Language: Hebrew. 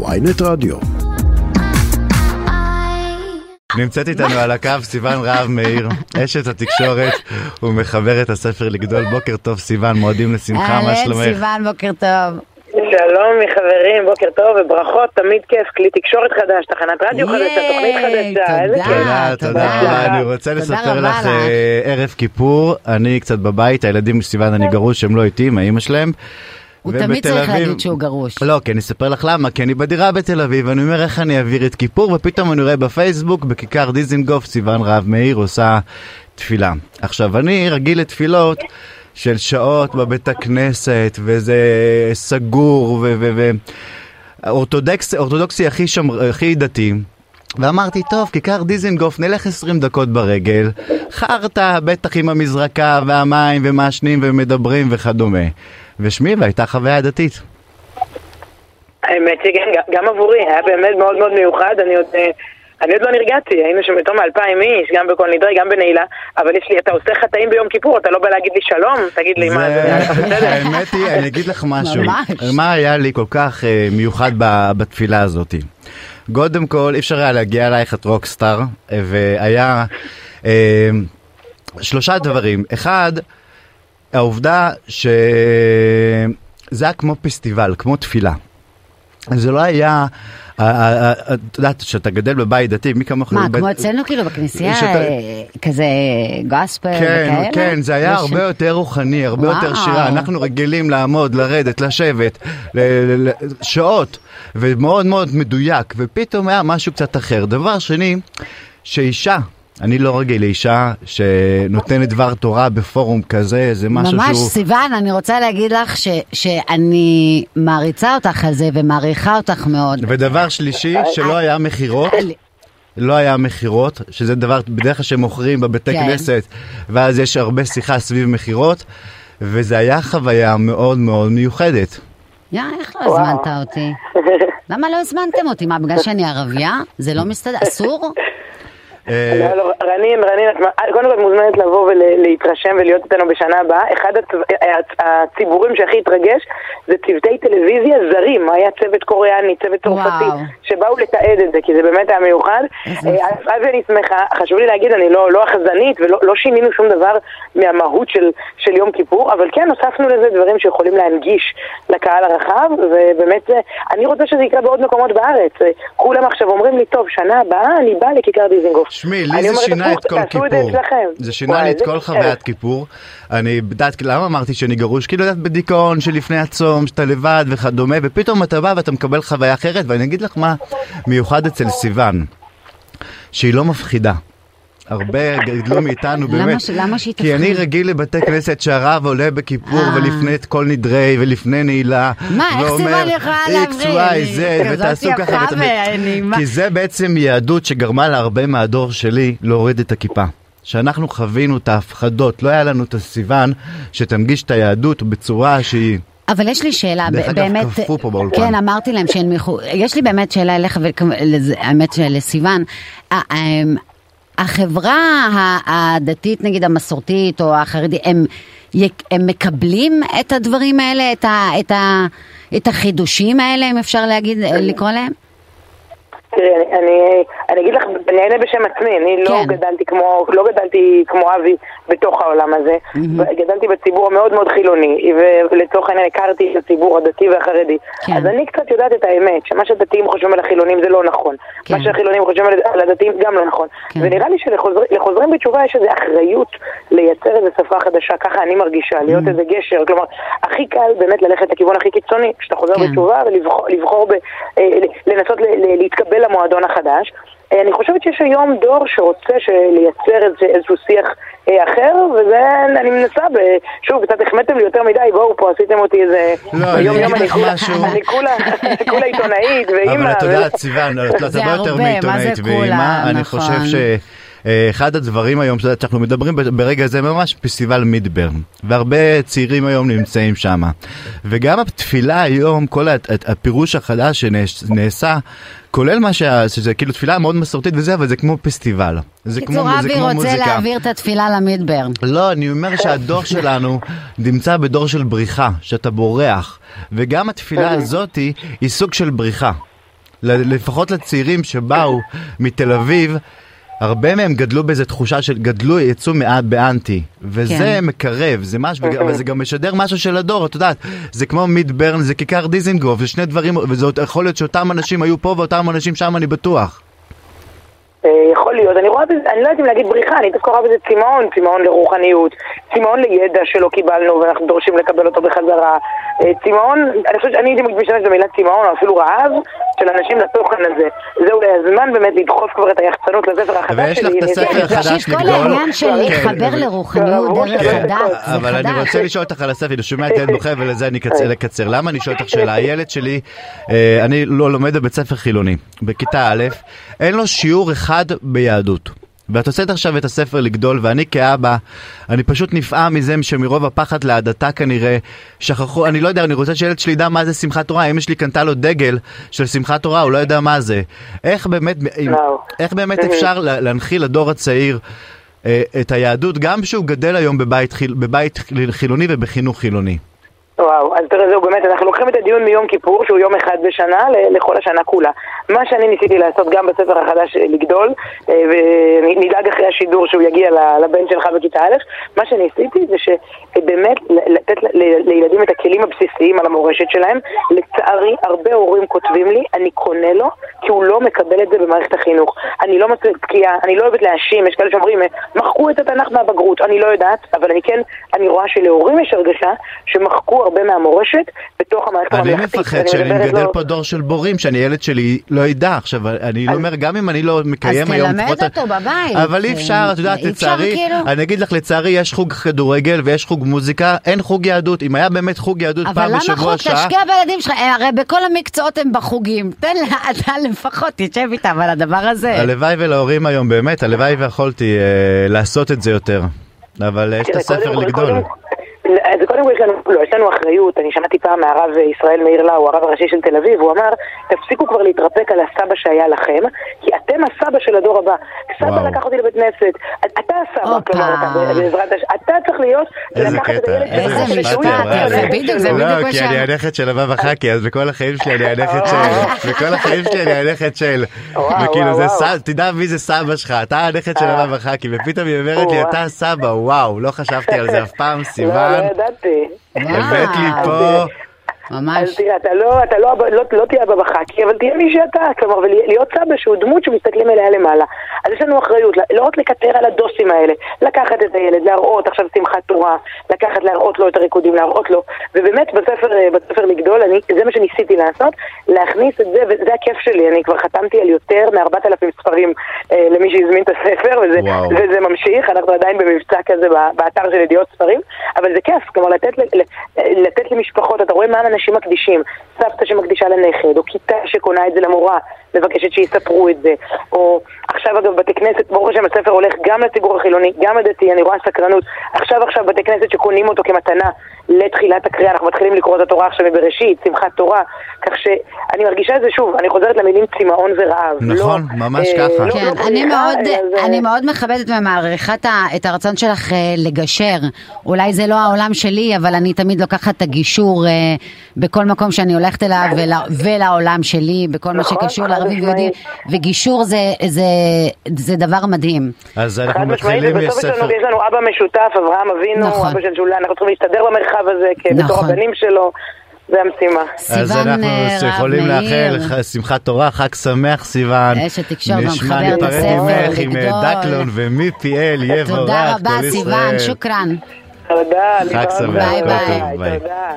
ויינט רדיו. נמצאת איתנו על הקו סיון רהב מאיר, אשת התקשורת ומחברת הספר לגדול. בוקר טוב סיון, מועדים לשמחה, מה שלומך? אהלן סיוון, בוקר טוב. שלום מחברים, בוקר טוב וברכות, תמיד כיף, כלי תקשורת חדש, תחנת רדיו חדשה, תוכנית חדשה, איזה כיף. תודה, תודה רבה. אני רוצה לספר רבה לך. אה, ערב כיפור, אני קצת בבית, הילדים של סיון אני גרוש, הם לא איתי, עם האימא שלהם. הוא תמיד צריך אביב- להגיד שהוא גרוש. לא, כי אני אספר לך למה, כי אני בדירה בתל אביב, ואני אומר איך אני אעביר את כיפור, ופתאום אני רואה בפייסבוק, בכיכר דיזינגוף, סיון רהב מאיר עושה תפילה. עכשיו, אני רגיל לתפילות של שעות בבית הכנסת, וזה סגור, ו... ו, ו אורתודוקס, אורתודוקסי הכי, שמר, הכי דתי. ואמרתי, טוב, כיכר דיזינגוף, נלך 20 דקות ברגל, חרטא, בטח עם המזרקה והמים ומעשנים ומדברים וכדומה. ושמי, והייתה חוויה דתית. האמת שכן, גם- גם עבורי, היה באמת מאוד מאוד מיוחד, אני עוד... אה, אני עוד לא נרגעתי, היינו שם יותר מאלפיים איש, גם בכל נדרי, גם בנעילה, אבל יש לי, אתה עושה חטאים ביום כיפור, אתה לא בא להגיד לי שלום, תגיד לי מה זה, אתה בסדר? האמת היא, אני אגיד לך משהו. ממש. מה היה לי כל כך אה, מיוחד ב- בתפילה הזאת? קודם כל, אי אפשר היה להגיע אלייך, את רוקסטאר, והיה אה, שלושה דברים. אחד, העובדה שזה היה כמו פסטיבל, כמו תפילה. זה לא היה, את יודעת, כשאתה גדל בבית דתי, מי כמוך... מה, כמו אצלנו כאילו בכנסייה, שאתה- אה, כזה גוספל כן, וכאלה? כן, זה היה הרבה יותר רוחני, הרבה. יותר שירה. אנחנו רגילים לעמוד, לרדת, לשבת, שעות, ומאוד מאוד מדויק, ופתאום היה משהו קצת אחר. דבר שני, שאישה, אני לא רגיל לאישה שנותנת דבר תורה בפורום כזה, זה משהו ממש, שהוא... סיוון, אני רוצה להגיד לך ש- שאני מעריצה אותך על זה ומעריכה אותך מאוד. ודבר שלישי, שלא היה מכירות. לא היה מכירות, שזה דבר בדרך כלל שמוכרים בבתי כן. כנסת, ואז יש הרבה שיחה סביב מכירות, וזה היה חוויה מאוד מאוד מיוחדת. יא, איך לא הזמנת אותי? למה לא הזמנתם אותי? מה, בגלל שאני ערבייה? זה לא מסתדר? אסור? אה, לא, לא, רנין, רנין, מ- קודם כל את מוזמנת לבוא ולהתרשם ולהיות איתנו בשנה הבאה. אחד הצ- הציבורים שהכי התרגש זה צוותי טלוויזיה זרים. היה צוות קוריאני, צוות צרפתי. שבאו לתעד את זה, כי זה באמת היה מיוחד. אה. אז אני שמחה, חשוב לי להגיד, אני לא לא החזנית ולא לא שינינו שום דבר מהמהות של יום כיפור, אבל כן הוספנו לזה דברים שיכולים להנגיש לקהל הרחב, ובאמת אני רוצה שזה יקרה בעוד מקומות בארץ. אה, כולם עכשיו אומרים לי, טוב, שנה הבאה אני בא לכיכר דיזינגוף. שמי, לי זה שינה את כל את כיפור. זה שינה לי את כל. חוויית כיפור. אני יודעת, למה אמרתי שאני גרוש? כאילו יודעת בדיכאון שלפני הצום, שאתה לבד וכדומה, ופתאום אתה בא ואתה מקבל חוויה אחרת, ואני אגיד לך מה מיוחד אצל סיוון, שהיא לא מפחידה. הרבה גדלו מאיתנו באמת, למה שהיא כי אני? רגיל לבתי כנסת שהרב עולה בכיפור אה. ולפני את כל נדרי ולפני נעילה, מה, איך ואומר, יכולה X, להבריא? Y, אני Z, כזאת ותעשו ככה. כי זה בעצם יהדות שגרמה להרבה מהדור שלי להוריד את הכיפה. שאנחנו חווינו את ההפחדות, לא היה לנו את הסיוון שתנגיש את היהדות בצורה שהיא... אבל יש לי שאלה, דרך אגב, באמת, קפוא פה באולפן. כן, אמרתי להם שינמיכו, יש לי באמת שאלה אליך, והאמת שלסיוון, החברה הדתית, נגיד המסורתית או החרדית, הם, הם מקבלים את הדברים האלה, את, ה, את, ה, את החידושים האלה, אם אפשר להגיד, לקרוא להם? תראי, אני, אני, אני אגיד לך, אני אענה בשם עצמי, אני לא כן. גדלתי כמו, לא גדלתי כמו אבי בתוך העולם הזה, גדלתי בציבור המאוד מאוד חילוני, ולצורך העניין הכרתי את הציבור הדתי והחרדי. כן. אז אני קצת יודעת את האמת, שמה שהדתיים חושבים על החילונים זה לא נכון. כן. מה שהחילונים חושבים על- הדתיים גם לא נכון. כן. ונראה לי שלחוזרים בתשובה יש איזו אחריות לייצר איזו שפה חדשה, ככה אני מרגישה, להיות איזה גשר. כלומר, הכי קל באמת ללכת לכיוון הכי קיצוני, כשאתה חוזר כן. בתשובה ולבחור לבחור ב, אה, לנסות להתקבל למועדון החדש. אה, אני חושבת שיש היום דור שרוצה לייצר איזה, איזשהו שיח אה, אחר, וזה, אני מנסה, ב, שוב, קצת החמאתם לי יותר מדי, בואו פה, עשיתם אותי איזה... לא, אני אגיד יום לך כולה- משהו. אני כולה כולה עיתונאית ואימא. אבל את יודעת, סיוון, את הרבה יותר מעיתונאית ואימא, אני נכון. חושב ש... אה, אחד הדברים היום, שאנחנו מדברים ברגע זה ממש פסטיבל מידברן, והרבה צעירים היום נמצאים שם. וגם התפילה היום, כל הפירוש החדש שנעשה, כולל מה שה... שזה כאילו תפילה מאוד מסורתית וזה, אבל זה כמו פסטיבל. זה כמו, קיצור, זה אבי כמו רוצה מוזיקה. להעביר את התפילה למידברן. לא, אני אומר שהדור שלנו נמצא בדור של בריחה, שאתה בורח. וגם התפילה הזאת היא סוג של בריחה. לפחות לצעירים שבאו מתל אביב, הרבה מהם גדלו באיזו תחושה של, גדלו, יצאו מעט באנטי, וזה כן. מקרב, זה משהו, אבל זה גם משדר משהו של הדור, את יודעת, זה כמו מיד ברן, זה כיכר דיזינגוף, זה שני דברים, וזה יכול להיות שאותם אנשים היו פה ואותם אנשים שם, אני בטוח. אה, יכול להיות, אני רואה בזה, אני לא יודעת אם להגיד בריחה, אני דווקא רואה בזה צמאון, צמאון לרוחניות, צמאון לידע שלא קיבלנו ואנחנו דורשים לקבל אותו בחזרה, אה, צמאון, אני חושבת שאני הייתי משתמש במילה צמאון או אפילו רעב של אנשים לתוכן הזה. זה אולי הזמן באמת לדחוף כבר את היחצנות לספר החדש שלי. ויש לך את הספר אני- החדש תקשיב, כל לגדול. העניין של כן, להתחבר לרוחניות דרך כן, הדת, זה אבל אני חדש. רוצה לשאול אותך על הספר, אני שומע את ילד בוכה ולזה אני אקצר- לקצר. למה אני שואל אותך שאלה? הילד שלי, אה, אני לא לומד בבית ספר חילוני, בכיתה א', אין לו שיעור אחד ביהדות. ואת הוצאת עכשיו את הספר לגדול, ואני כאבא, אני פשוט נפעם מזה שמרוב הפחד להדתה כנראה, שכחו, אני לא יודע, אני רוצה שילד שלי ידע מה זה שמחת תורה, אמא שלי קנתה לו דגל של שמחת תורה, הוא לא יודע מה זה. איך באמת. איך באמת אפשר לה- להנחיל לדור הצעיר אה, את היהדות, גם כשהוא גדל היום בבית, בבית חילוני ובחינוך חילוני? וואו, אז תראה, זהו, באמת, אנחנו לוקחים את הדיון מיום כיפור, שהוא יום אחד בשנה, לכל השנה כולה. מה שאני ניסיתי לעשות גם בספר החדש אה, לגדול, ונדאג אחרי השידור שהוא יגיע לבן שלך בכיתה א', מה שניסיתי זה שבאמת לתת לילדים את הכלים הבסיסיים על המורשת שלהם. לצערי, הרבה הורים כותבים לי, אני קונה לו, כי הוא לא מקבל את זה במערכת החינוך. אני לא מצקיעה, אני לא אוהבת להאשים, יש כאלה שאומרים, "אה, מחקו את התנ"ך מהבגרות, אני לא יודעת, אבל אני כן, אני רואה שלהורים יש הרגשה שמחקו הרבה מהמורשת בתוך המערכת אני הממלכתית. מפחד שאני מגדל לא- פה דור של בורים, שאני ילד שלי לא ידע. עכשיו, אני לא אומר, גם אם אני לא מקיים היום... תלמד לפחות- אותו בבית. אבל אי אפשר, את יודעת, לצערי, כאילו. אני אגיד לך, לצערי יש חוג כדורגל ויש חוג מוזיקה, אין חוג יהדות. אם היה באמת חוג יהדות אבל פעם למה בשבוע חוג? שעה... תשקיע בילדים שלך, אה, הרי בכל המקצועות הם בחוגים. תן לה, אתה לפחות תשב איתם על הדבר הזה. הלוואי ולהורים היום, באמת, הלוואי ויכולתי אה, לעשות את זה יותר. אבל אה, יש את תראה, הספר לגדול. קודם- כל יש לנו, לא, יש לנו אחריות, אני שמעתי פעם מהרב ישראל מאיר לאו, הרב הראשי של תל אביב, הוא אמר, תפסיקו כבר להתרפק על הסבא שהיה לכם, כי אתם הסבא של הדור הבא. סבא וואו. לקח אותי לבית כנסת, אתה הסבא. כלומר, אתה בעזרת השם, אתה צריך להיות, איזה לקחת את קטע, הילד איזה שלך, משפט שהוא יהיה זה בדיוק, זה. בדיוק לא, מה כי אני הנכד של הבבא חכי, אז בכל החיים שלי אני הנכד של... בכל החיים שלי אני הנכד של... וכאילו זה. סבא, תדע מי זה סבא שלך, אתה הנכד של אה. הבבא חכי, ופתאום היא אומרת לי. אתה הסבא, וואו, לא חשבתי על זה אף פעם, לא, סיוון. לא ידעתי. הבאת לי. פה... ממש. אז תראה, אתה לא, אתה לא, לא, לא תהיה אבא בחקי, אבל תהיה מי שאתה, כלומר, ולהיות סבא שהוא דמות שמסתכלים אליה למעלה. אז יש לנו אחריות, לא רק לקטר על הדוסים האלה, לקחת את הילד, להראות עכשיו שמחת תורה, לקחת, להראות לו את הריקודים, להראות לו, ובאמת בספר, אה, בספר לגדול, אני, זה מה שניסיתי לעשות, להכניס את זה, וזה הכיף שלי, אני כבר חתמתי על יותר מ-4,000 ספרים אה, למי שהזמין את הספר, וזה, וואו. וזה ממשיך, אנחנו עדיין במבצע כזה ב- באתר של ידיעות ספרים, אבל זה כיף, כלומר לתת, ל- ל- לתת למשפחות, אתה רואה מה אנשים מקדישים, סבתא שמקדישה לנכד, או כיתה שקונה את זה למורה, מבקשת שיספרו את זה, או עכשיו אגב בתי כנסת, ברוך השם הספר הולך גם לציבור החילוני, גם לדתי, אני רואה סקרנות, עכשיו עכשיו בתי כנסת שקונים אותו כמתנה לתחילת הקריאה, אנחנו מתחילים לקרוא את התורה עכשיו מבראשית, שמחת תורה, כך שאני מרגישה את זה שוב, אני חוזרת למילים צמאון ורעב. נכון, לא, ממש אה, ככה. לא- כן, לא אני בריחה, מאוד, אלא זה- אני מאוד מכבדת ומעריכה את הרצון שלך אה, לגשר. אולי זה לא העולם שלי, אבל אני תמיד לוקחת את הגישור אה, בכל מקום שאני הולכת אליו ול- ולעולם שלי, בכל מה נכון, שקשור חד לערבים. ויהודים, וגישור זה- זה- זה דבר מדהים. אז אנחנו מתחילים ובסוף יש ספר... לנו, יש לנו אבא משותף, אברהם אבינו, נכון. אבא של שולה, אנחנו צריכים להסתדר במרחב הזה, כ- בתור נכון. הבנים שלו, זה המשימה. אז אנחנו אה, יכולים. לאחל שמחת תורה, חג שמח סיוון. אשת תקשורת נשמע ומחברת ניפרד הספר ממך עם לגדול. דקלון ומיפיאל, יבורך, תודה רבה, סיוון. שוכרן. תודה, חג. שמח, ביי, ביי. טוב, ביי. תודה.